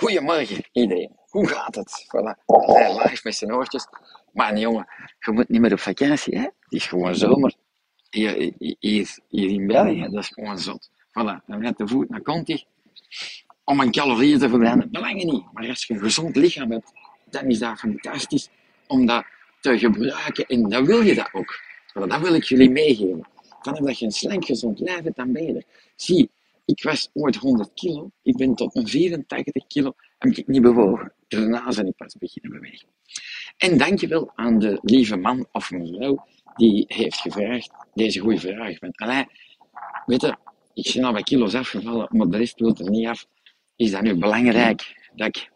Goedemorgen iedereen. Hoe gaat het? Voilà. Hij live met zijn oortjes. Maar jongen, je moet niet meer op vakantie, hè? Het is gewoon zomer. Hier, hier, hier in België, dat is gewoon zot. Voilà, dan gaat de voet naar Conti om een calorieën te verbranden. Belangen niet. Maar als je een gezond lichaam hebt, dan is dat fantastisch om dat te gebruiken. En dan wil je dat ook. Voilà, dat wil ik jullie meegeven. Vanaf dat je een slank gezond lijf dan ben je er. Zie, ik was ooit 100 kilo. Ik ben tot mijn 84 kilo heb ik niet bewogen. Daarna ben ik pas beginnen bewegen. En dankjewel aan de lieve man of mevrouw die heeft gevraagd deze goede vraag. Want allee, weet je, ik ben al wat kilo's afgevallen, maar de rest wil er niet af. Is dat nu belangrijk dat ik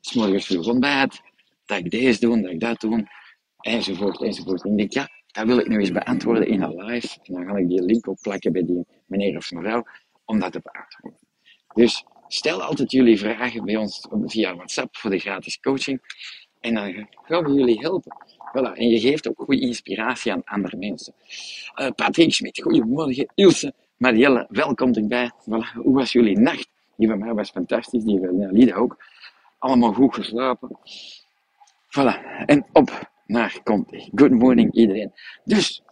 s'morgens vroeg ontbijt, dat ik deze doe, dat ik dat doe, enzovoort, enzovoort. En ik denk, ja, dat wil ik nu eens beantwoorden in een live. En dan ga ik die link opplakken bij die meneer of mevrouw om dat te beantwoorden. Dus stel altijd jullie vragen bij ons via WhatsApp voor de gratis coaching. En dan gaan we jullie helpen. Voilà. En je geeft ook goede inspiratie aan andere mensen. Uh, Patrick Schmidt, goedemorgen. Ilse, Marielle, welkom erbij. Voilà. Hoe was jullie nacht? Die van mij was fantastisch, die van Lida ook. Allemaal goed geslapen. Voilà. En op naar komt. Good morning iedereen. Dus,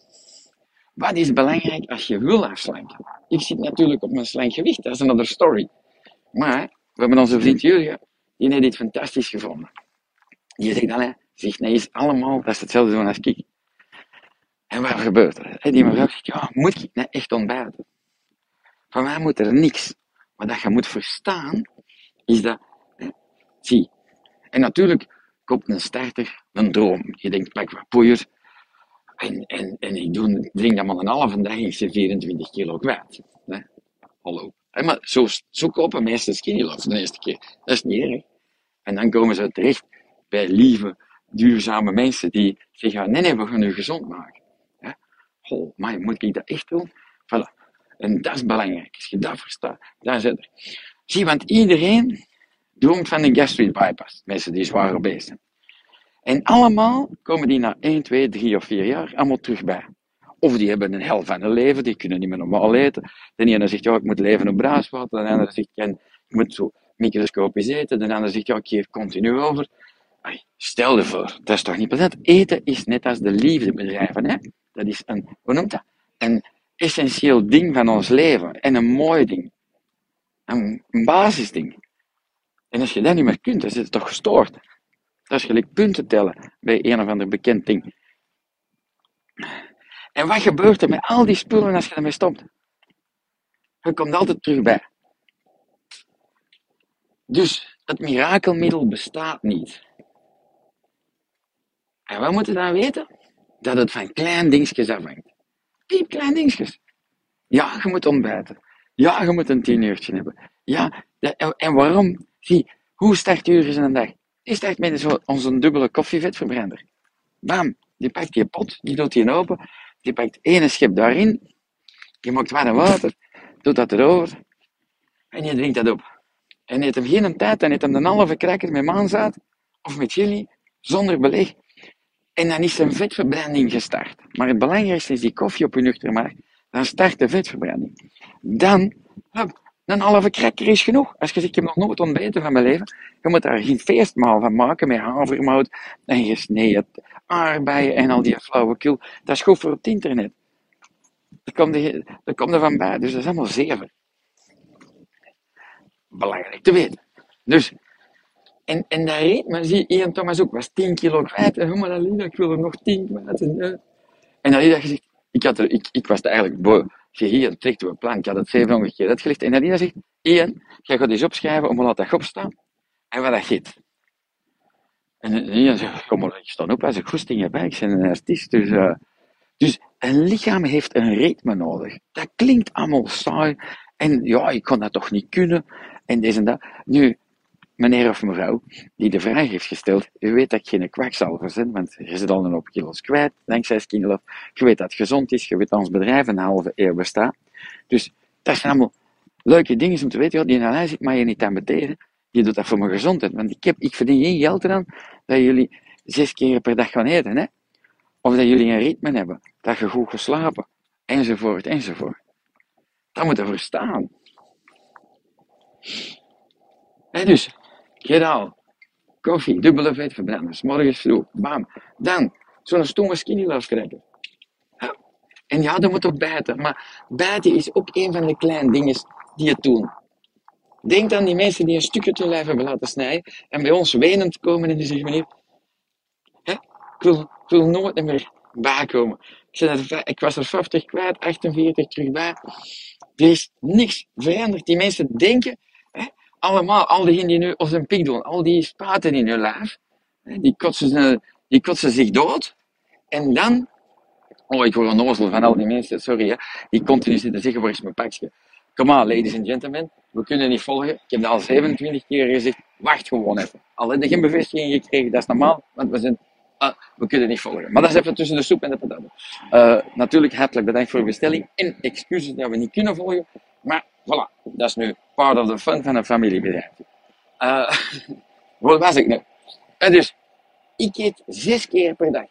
wat is belangrijk als je wil afslanken? Ik zit natuurlijk op mijn slank gewicht, dat is another story. Maar, we hebben onze vriend Julia, die heeft dit fantastisch gevonden. Die zegt dan, zegt nee, is allemaal, dat is hetzelfde doen als ik. En wat gebeurt er? Die mevrouw zegt, ja, moet ik nou echt ontbijten? Van mij moet er niks. Maar dat je moet verstaan, is dat, zie, en natuurlijk komt een starter een droom. Je denkt, pak wat poeier, en, en, en ik doe, drink dat maar een halve dag, ik zit 24 kilo kwijt. Hallo. maar zo, zo kopen meesten skinny love de eerste keer. Dat is niet erg. En dan komen ze terecht bij lieve, duurzame mensen die zeggen, nee, nee, we gaan u gezond maken. Ja? Oh, maar moet ik dat echt doen? Voilà. En dat is belangrijk. Als je dat verstaat, dan zit er. Zie, want iedereen droomt van een gastric bypass. Mensen die zwaar bezig zijn. En allemaal komen die na 1, 2, 3 of 4 jaar allemaal terug bij. Of die hebben een hel van een leven, die kunnen niet meer normaal eten. De ene zegt, ja, ik moet leven op braaswater. De andere zegt, ik moet zo microscopisch eten. De andere zegt, ja, ik geef continu over. stel je voor, dat is toch niet plezant? Eten is net als de liefde bedrijven. Hè? Dat is een, hoe noemt dat? Een essentieel ding van ons leven. En een mooi ding. Een, een basisding. En als je dat niet meer kunt, dan zit het toch gestoord. Dat is gelijk punten tellen bij een of ander bekend ding. En wat gebeurt er met al die spullen als je ermee stopt? Je komt altijd terug bij. Dus het mirakelmiddel bestaat niet. En wat moeten we dan weten? Dat het van klein dingetjes afhangt. Piep klein dingetjes. Ja, je moet ontbijten. Ja, je moet een tien uurtje hebben. Ja, en waarom? Zie, hoe start uur is in een dag? Die start met onze dubbele koffievetverbrander. Bam, die pakt die pot, die doet die open, die pakt één schep daarin, je maakt warm water, doet dat erover en je drinkt dat op. En eet hem geen tijd, dan eet hem een halve cracker met maanzaad of met chili, zonder beleg. En dan is zijn vetverbranding gestart. Maar het belangrijkste is die koffie op je nuchter maag. Dan start de vetverbranding. Dan, een halve cracker is genoeg. Als je zegt, ik heb nog nooit ontbeten van mijn leven, je moet daar geen feestmaal van maken met havermout en gesneden aardbeien en al die flauwekul. Dat is goed voor het internet. Dat komt er, komt van bij, dus dat is allemaal zeven. Belangrijk te weten. Dus, en, en daar reed maar, zie Ian Thomas ook, was 10 kilo kwijt. En maar ik wil er nog 10 kwijt. En, uh, en Alida gezegd, ik, had er, ik, ik was eigenlijk hier trekt een plan. Ik had het 700 keer uitgelegd. En Nadine zegt, Ian, jij gaat eens opschrijven om wat dat opstaan en wat dat giet. En Ian zegt, kom maar, ik sta op als ik goesting bij. Ik ben een artiest, dus... Uh, dus een lichaam heeft een ritme nodig. Dat klinkt allemaal saai. En ja, ik kon dat toch niet kunnen. En deze en dat. Nu, meneer of mevrouw die de vraag heeft gesteld, u weet dat ik geen kwakzalver ben, want je zit al een hoop kilo's kwijt, dankzij Skinlove. Je weet dat het gezond is, je weet dat ons bedrijf een halve eeuw bestaat. Dus dat zijn allemaal leuke dingen om te weten, ja, die analyse ik maar je niet aan beteren. Je doet dat voor mijn gezondheid, want ik, ik verdien geen geld eraan dat jullie zes keer per dag gaan eten, hè. Of dat jullie een ritme hebben, dat je goed geslapen, enzovoort, enzovoort. Dat moet je verstaan. En dus, Gedaal. Koffie, dubbele vetverbranders, morgens vroeg, bam. Dan, zo'n stomme skinny love cracker. Ja. En ja, dat moet ook bijten, maar bijten is ook een van de kleine dingen die het doen. Denk aan die mensen die een stukje te lijf hebben laten snijden en bij ons wenend komen en die zeggen, meneer, hè, ik, wil, wil nooit meer bijkomen. Ik, ik was er 50 kwijt, 48 terug bij. Er is niks veranderd. Die mensen denken, allemaal, al diegenen die nu als een pik doen, al die spaten in hun lijf, die, kotsen, die kotsen zich dood. En dan, oh ik word onnozel van al die mensen, sorry hè, die continu zitten zeggen, waar is mijn pakje? Come on, ladies and gentlemen, we kunnen niet volgen. Ik heb dat al 27 keer gezegd, wacht gewoon even. Al heb je geen bevestiging gekregen, dat is normaal, want we zijn uh, we kunnen niet volgen. Maar dat is even tussen de soep en de pataten. Uh, natuurlijk hartelijk bedankt voor uw bestelling en excuses dat we niet kunnen volgen. Maar voilà, dat is nu part of the fun van een familiebedrijf. Uh, waar was ik nu? Uh, dus, ik eet zes keer per dag.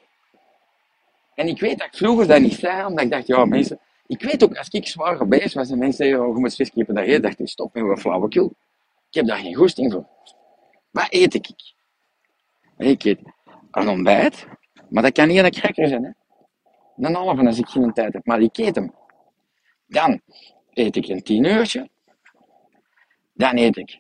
En ik weet dat ik vroeger dat niet zei, omdat ik dacht, ja mensen, ik weet ook, als ik zwaar bezig was en mensen zeggen, oh, je moet zes keer per dag eten, dacht ik, stop met uw flauwekul. Ik heb daar geen goesting voor. Wat eet ik? Ik eet een ontbijt, maar dat kan niet een cracker zijn. Hè? Een halve als ik geen tijd heb, maar ik eet hem. Dan eet ik een tien uurtje. Dan eet ik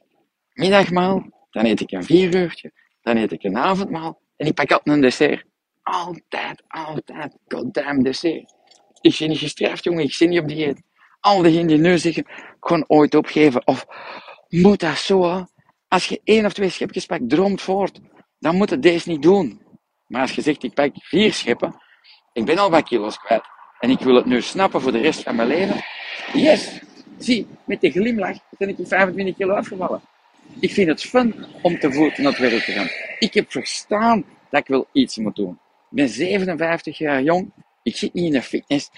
middagmaal. Dan eet ik een vier uurtje. Dan eet ik een avondmaal. En ik pak altijd een dessert. Altijd, altijd, goddamn dessert. Ik ben niet gestraft, jongen. Ik zit niet op dieet. Al diegenen die nu zeggen, gewoon ooit opgeven. Of, moet dat zo, Als je één of twee schepjes pakt, droomt voort. Dan moet het deze niet doen. Maar als je zegt, ik pak vier scheppen, ik ben al wat kilo's kwijt, en ik wil het nu snappen voor de rest van mijn leven, yes, zie, met de glimlach ben ik 25 kilo afgevallen. Ik vind het fun om te voet naar het werk te gaan. Ik heb verstaan dat ik wil iets moet doen. Ik ben 57 jaar jong, ik zit niet in de fitness,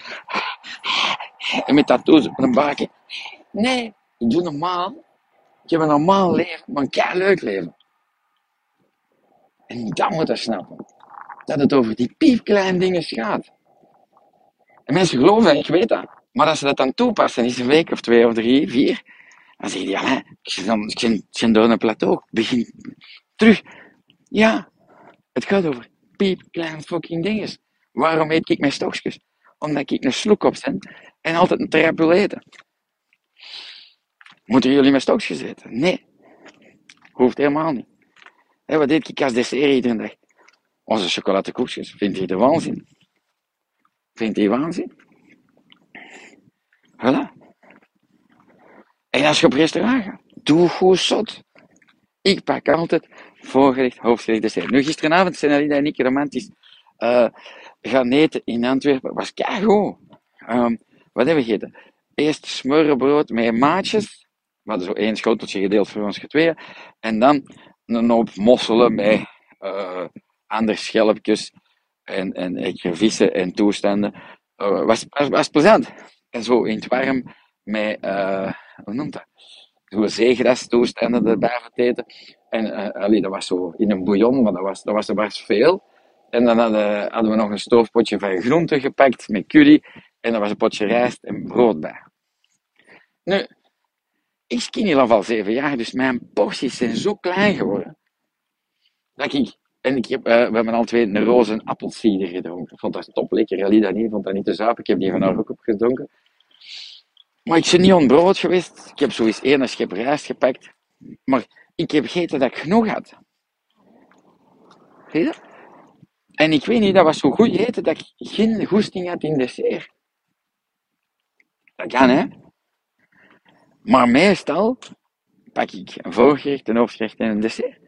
en met tattoos op een baken. Nee, ik doe normaal. Ik heb een normaal leven, maar een leuk leven. En dan moet je snappen dat het over die piepkleine dingen gaat. En mensen geloven, ik weet dat. Maar als ze dat dan toepassen, is een week of twee of drie, vier, dan zeg je, ja, ik ben door een plateau, begin terug. Ja, het gaat over piepkleine fucking dingen. Waarom eet ik mijn stokjes? Omdat ik een sloek op ben en altijd een trap eten. Moeten jullie mijn stokjes eten? Nee. Hoeft helemaal niet. Wat deed ik als dessert iedere dag? Onze chocoladekoekjes. Vindt hij de waanzin? Vindt hij waanzin? Voilà. En als je op restaurant gaat, doe goed zot. Ik pak altijd voorgerecht, hoofdgerecht, dessert. Nu, gisteravond zijn Alida en ik romantisch uh, gaan eten in Antwerpen. was keigoed. Um, wat hebben we gegeten? Eerst smurrenbrood met maatjes. Hadden zo één schoteltje gedeeld voor ons. En dan een hoop mosselen met uh, andere schelpjes en, en vissen en toestanden. Uh, was, was, was plezant. En zo in het warm met, uh, hoe noemt dat? Zo zeegras toestanden erbij eten. En uh, allee, dat was zo in een bouillon, maar dat was, dat was er best veel. En dan hadden, we nog een stoofpotje van groenten gepakt met curry. En er was een potje rijst en brood bij. Nu, ik skinny al al zeven jaar, dus mijn porties zijn zo klein geworden. Dat ik, en ik heb, uh, we hebben al twee een roze appelsieder gedronken. Ik vond dat top lekker. Alida niet, vond dat niet te zuip. Ik heb die van haar ook opgedronken. Maar ik ben niet ontbrood geweest. Ik heb sowieso één schep rijst gepakt. Maar ik heb gegeten dat ik genoeg had. Zie je dat? En ik weet niet, dat was zo goed eten dat ik geen goesting had in dessert. Dat kan, hè? Maar meestal pak ik een voorgerecht, een hoofdgerecht en een dessert.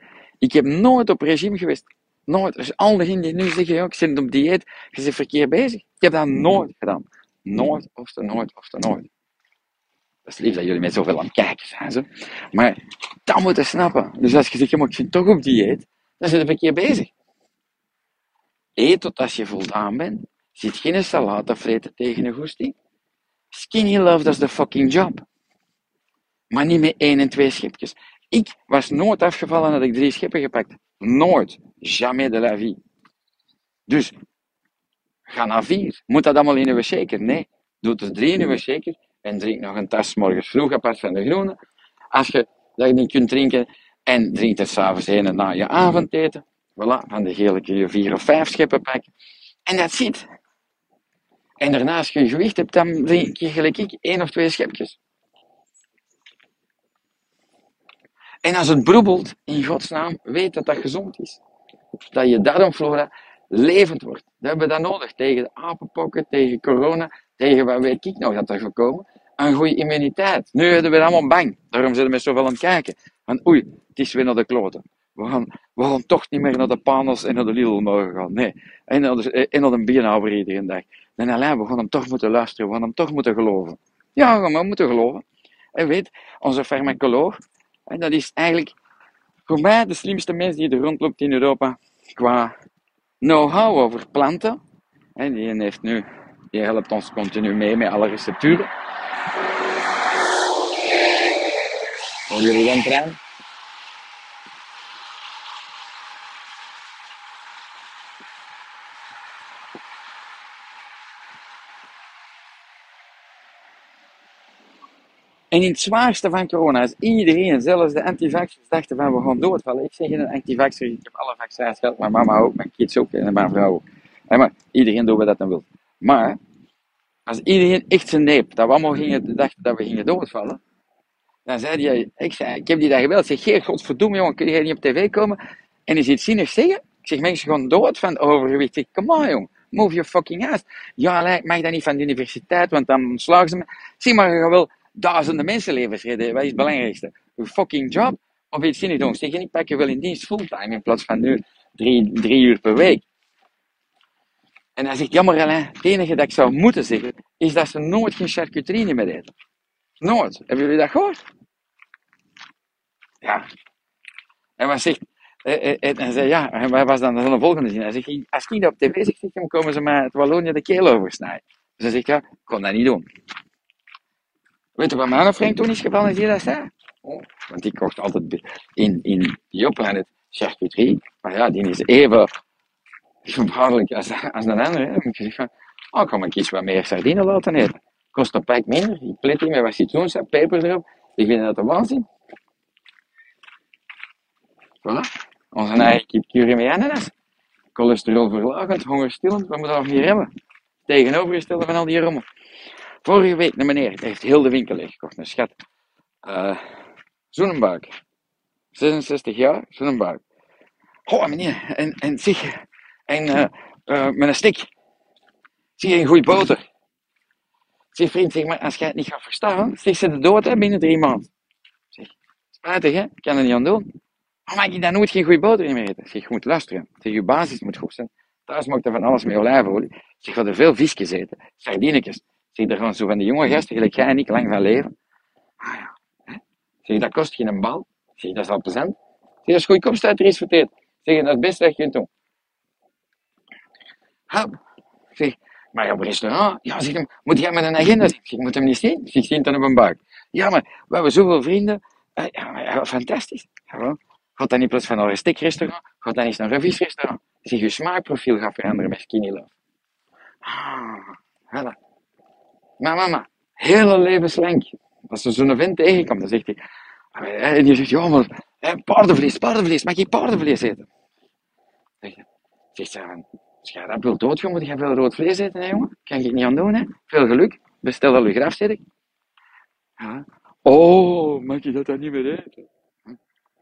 Ik heb nooit op regime geweest. Nooit. Dus al diegenen die nu zeggen, ik zit op dieet, je bent verkeerd bezig. Ik heb dat nooit gedaan. Nooit, of te nooit, of te nooit. Dat is lief dat jullie met zoveel aan het kijken zijn. Zo. Maar dat moet je snappen. Dus als je zegt, ik zit toch op dieet, dan zit je verkeerd bezig. Eet tot als je voldaan bent. Zit geen salade vreten tegen een goesting. Skinny love, dat is de fucking job. Maar niet met één en twee schipjes. Ik was nooit afgevallen dat ik drie scheppen gepakt. Nooit. Jamais de la vie. Dus, ga naar vier. Moet dat allemaal in uw shaker? Nee. Doe er drie in uw shaker en drink nog een tas morgens vroeg apart van de groene. Als je dat niet kunt drinken En drinkt er s'avonds een na je avondeten. Voilà, van de gele kun je vier of vijf scheppen pakken. En dat zit. En daarnaast als je gewicht hebt, dan drink je gelijk ik één of twee schepjes. En als het broebelt, in godsnaam, weet dat dat gezond is. Dat je darmflora levend wordt. Dat hebben we dat nodig tegen de apenpokken, tegen corona, tegen wat weet ik nog dat er gekomen. Een goede immuniteit. Nu hebben we allemaal bang. Daarom zitten we zoveel aan het kijken. Van oei, het is weer naar de kloten. We gaan, we gaan toch niet meer naar de Panos en naar de Lidl mogen gaan. Nee. En naar de, en naar de iedere dag. En alleen, we gaan hem toch moeten luisteren. We gaan hem toch moeten geloven. Ja, we gaan moeten geloven. En weet, onze farmacoloog, en dat is eigenlijk voor mij de slimste mens die er rondloopt in Europa qua know-how over planten. En die heeft nu, die helpt ons continu mee met alle recepturen. Horen jullie dan trein? En in het zwaarste van corona is iedereen, zelfs de antivaxers, dachten van we gaan doodvallen. Ik zeg een antivaxer, ik heb alle vaccins gehad, mijn mama ook, mijn kids ook en mijn vrouw ook. Maar iedereen doet wat dat dan wil. Maar, als iedereen echt zijn neep, dat we allemaal gingen, dachten dat we gingen doodvallen, dan zei hij, ik, zei, ik heb die dag gebeld, ik zeg, Geer, godverdomme jongen, kun jij niet op tv komen en eens iets zinnigs zeggen? Ik zeg, mensen gaan dood van overgewicht. Ik zeg, come on jong, move your fucking ass. Ja, ik mag dat niet van de universiteit, want dan slagen ze me. Zie maar, je wil duizenden mensenlevens redden. Wat is het belangrijkste? Uw fucking job of iets zinnigs doen. Ik pak je wel in dienst fulltime in plaats van nu drie, drie uur per week. En hij zegt, jammer het enige dat ik zou moeten zeggen, is dat ze nooit geen charcuterie meer eten. Nooit. Hebben jullie dat gehoord? Ja. En wat zegt, en hij zei, ja, en wat was dan de volgende zin? Hij zegt, als ik op tv zeg, dan komen ze mij het Wallonië de keel oversnijden. Dus hij zegt, ja, ik kon dat niet doen. Weet je wat mijn vriend toen is gevallen die zei? Oh, want die kocht altijd in, in Joplanet charcuterie. Maar ja, die is even gevaarlijk als, als een andere. Dan moet je zeggen, oh, ik ga maar iets wat meer sardine laten eten. Kost een pak minder. Ik plet die met wat citroensap, peper erop. Ik vind dat een waanzin. Voilà. Onze eigen kipcurie met ananas. Cholesterolverlagend, hongerstillend, wat moeten we nog hier hebben? Tegenovergestelde van al die rommel. Vorige week een meneer, heeft heel de winkel leeggekocht, een schat. Uh, Zoenenbuik. 66 jaar, Zoenenbuik. Oh meneer, en, en zeg, en uh, uh, met een stik. Zie je een goede boter? Zeg vriend, zeg maar, als jij het niet gaat verstaan, zeg ze de dood hè, binnen drie maanden. Zeg, spijtig hè, ik kan er niet aan doen. Maar mag je dan nooit geen goede boter meer eten? Zeg, je moet luisteren. Zeg, je basis moet goed zijn. Thuis mag er van alles met olijfolie. Zeg, gaat er veel visjes eten. Sardinetjes. Zeg, daar gaan zo van die jonge gasten, gelijk jij en ik, lang van leven. Ah ja. Zeg, dat kost geen bal. Zeg, dat is al plezant. Zeg, dat is goedkoop, staat er iets verteerd. Zeg, dat is het beste dat je kunt doen. Zeg, maar op restaurant, ja, zeg, moet jij met een agenda? Zeg, moet hem niet zien? Zeg, zie dan op een buik. Ja, maar we hebben zoveel vrienden. Uh, ja, ja, fantastisch. Gewoon. Gaat dan in plaats van een stekrestaurant, gaat dan eens naar een visrestaurant. Zeg, je smaakprofiel gaat veranderen met skinny love. Ah, voilà. Maar mama, hele levenslang. Als ze zo'n vent tegenkomt, dan zegt hij, en die zegt, ja maar, paardenvlees, paardenvlees, mag ik paardenvlees eten? Zegt ze, als jij dat wilt doodgaan, moet je veel rood vlees eten, hè, jongen? Kan je niet aan doen, hè? Veel geluk. Bestel al je grafzitting. Ja. Oh, mag je dat dan niet meer eten?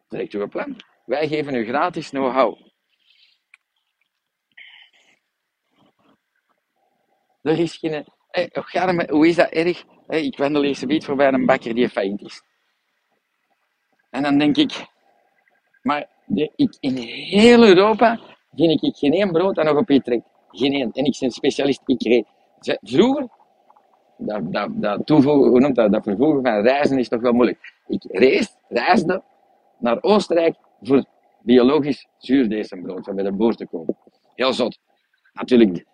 Zegt u een plan? Wij geven u gratis know-how. Er is geen... Hey, hoe is dat erg? Hey, ik wandel een beetje voorbij een bakker die failliet is. En dan denk ik... Maar ik, in heel Europa vind ik geen één brood dat nog op je trekt. Geen één. En ik ben specialist. Ik reed. Vroeger, dat, toevoegen, hoe dat, dat vervoegen van reizen is toch wel moeilijk. Ik reis, reisde naar Oostenrijk voor biologisch zuurdesembrood, van bij de boer te komen. Heel zot. Natuurlijk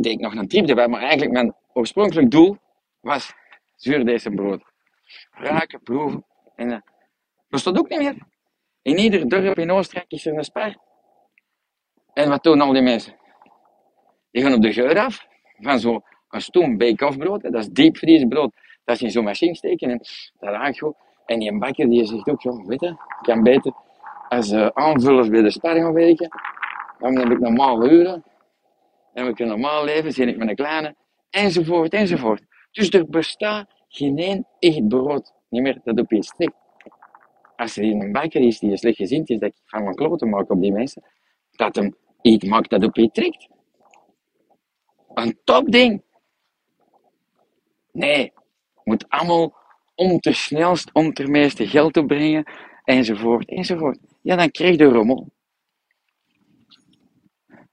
deed ik nog een trip erbij, maar eigenlijk mijn oorspronkelijk doel was zuurdesembrood. Ruiken, proeven. En uh, dat stond ook niet meer. In ieder dorp in Oostenrijk is er een spar. En wat doen al die mensen? Die gaan op de geur af van zo'n stoem bake-off brood. Dat is diepvriesbrood. Dat is in zo'n machine steken en dat raakt goed. En die bakker die zegt ook, weet je, kan beter als uh, aanvullers bij de spar gaan werken. Dan heb ik normaal uren. Heb ik een normaal leven, zie ik met een kleine. Enzovoort, enzovoort. Dus er bestaat geen echt brood niet meer dat op je strikt. Als er een bakker is die slecht gezind is, dat ik van mijn kloten maak op die mensen, dat hem iets maakt dat op je trekt. Een topding. Nee, moet allemaal om te snelst, om te meeste geld te brengen, enzovoort, enzovoort. Ja, dan krijg je rommel.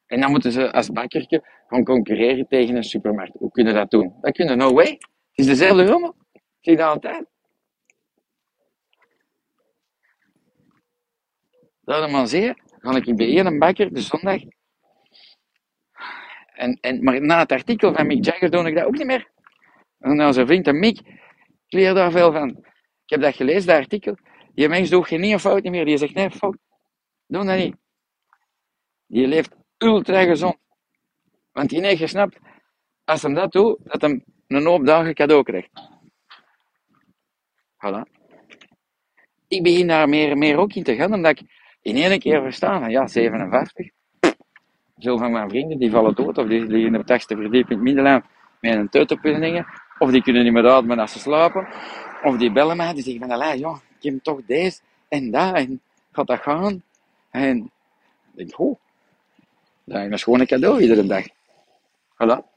En dan moeten ze als bakkertje gaan concurreren tegen een supermarkt. Hoe kunnen dat doen? Dat kunnen no way. Het is dezelfde rommel. Ik zie dat altijd. Dat maar zeer, ga ik bij een bakker de zondag. En, en, maar na het artikel van Mick Jagger doe ik dat ook niet meer. En dan zijn vriend en Mick, ik leer daar veel van. Ik heb dat gelezen, dat artikel. Die mens doet geen fout meer. Die zegt, nee, fout. Doe dat niet. Die leeft ultra gezond. Want die heeft gesnapt, als hij dat doet, dat hij een hoop dagen cadeau krijgt. Voilà. Ik begin daar meer en meer ook in te gaan, omdat ik in één keer verstaan ja, 57. Veel van mijn vrienden die vallen dood, of die liggen op de verdieping in het met een teuterpuddingen, of die kunnen niet meer ademen als ze slapen, of die bellen mij, die zeggen van, ja, ik heb toch deze en dat, en gaat dat gaan? En ik denk, oh, dat is gewoon een cadeau iedere dag. Voilà.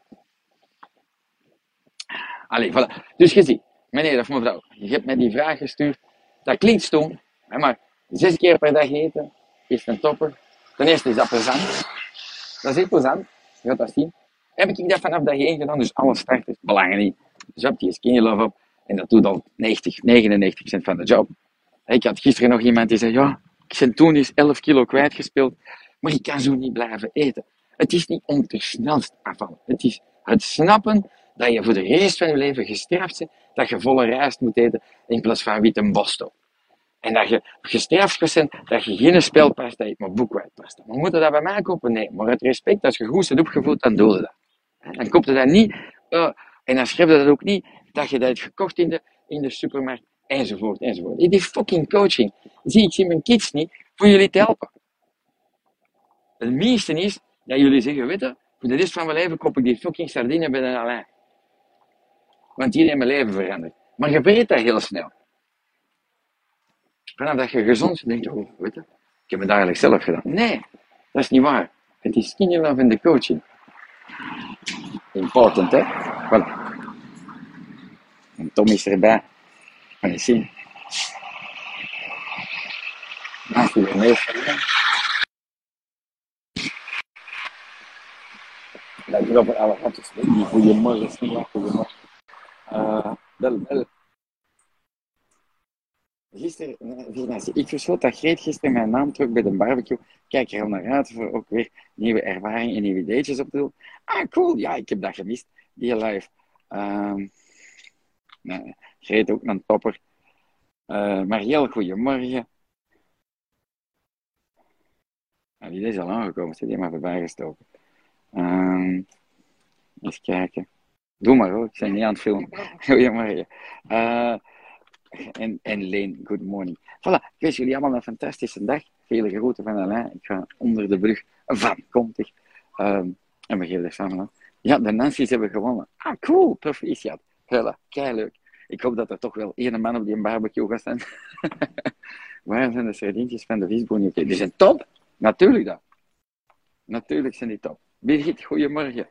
Allee, voilà. Dus je ziet, meneer of mevrouw, je hebt mij die vraag gestuurd. Dat klinkt stom, maar zes keer per dag eten is een topper. Ten eerste is dat plezant. Dat is heel plezant. Je gaat dat zien. Heb ik dat vanaf dag 1 gedaan, dus alle starters, belangen niet. Dus heb je love op en dat doet al 90, 99% van de job. Ik had gisteren nog iemand die zei, ja, ik ben toen eens 11 kilo kwijtgespeeld, maar ik kan zo niet blijven eten. Het is niet om te snelst afvallen. Het is het snappen dat je voor de rest van je leven gestraft bent, dat je volle rijst moet eten in plaats van witte bosto. En dat je gestraft bent, dat je geen spelpasta eet, maar boekwijdpasta. Maar moeten dat bij mij kopen? Nee. Maar het respect, als je goed bent opgevoed, dan doe je dat. Dan koop je dat niet, uh, en dan schrijf je dat ook niet, dat je dat hebt gekocht in de, in de supermarkt, enzovoort, enzovoort. Is fucking coaching. Zie, ik zie mijn kids niet voor jullie te helpen. Het minste is dat jullie zeggen, weet voor de rest van mijn leven koop ik die fucking sardine bij de Alain. Want die heeft mijn leven veranderd. Maar je weet dat heel snel. Vanaf dat je gezond bent, denk je, oh, weet je, ik heb het eigenlijk zelf gedaan. Nee, dat is niet waar. Het is skinny love in de coaching. Important, hè? Voilà. En Tom is erbij. Kan je zien. Naast je weer voor alle foto's. Goedemorgen, Sina. Goedemorgen. Uh, bel, bel. Gisteren, nee, ik verschoot dat Greet gisteren mijn naam terug bij de barbecue. Kijk er al naar uit voor ook weer nieuwe ervaringen en nieuwe ideetjes op te doen. Ah, cool. Ja, ik heb dat gemist. Die live. Um, nee, Greet ook een topper. Uh, Marielle, goedemorgen. Nou, die is al aangekomen, ze die maar voorbij gestoken. Um, eens kijken. Doe maar hoor, ik ben niet aan het filmen. Goedemorgen. Uh, en, en Leen, good morning. Voilà, ik wens jullie allemaal een fantastische dag. Vele groeten van Alain. Ik ga onder de brug van Kontig. Um, en we geven er samen aan. Ja, de Nancy's hebben gewonnen. Ah, cool, proficiat. Kei leuk. Ik hoop dat er toch wel één man op die barbecue gaat staan. Waar zijn de sardientjes van de visboen? Die zijn top. Natuurlijk dat. Natuurlijk zijn die top. Birgit, goedemorgen.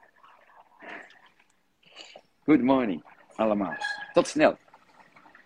Good morning, allemaal. Tot snel.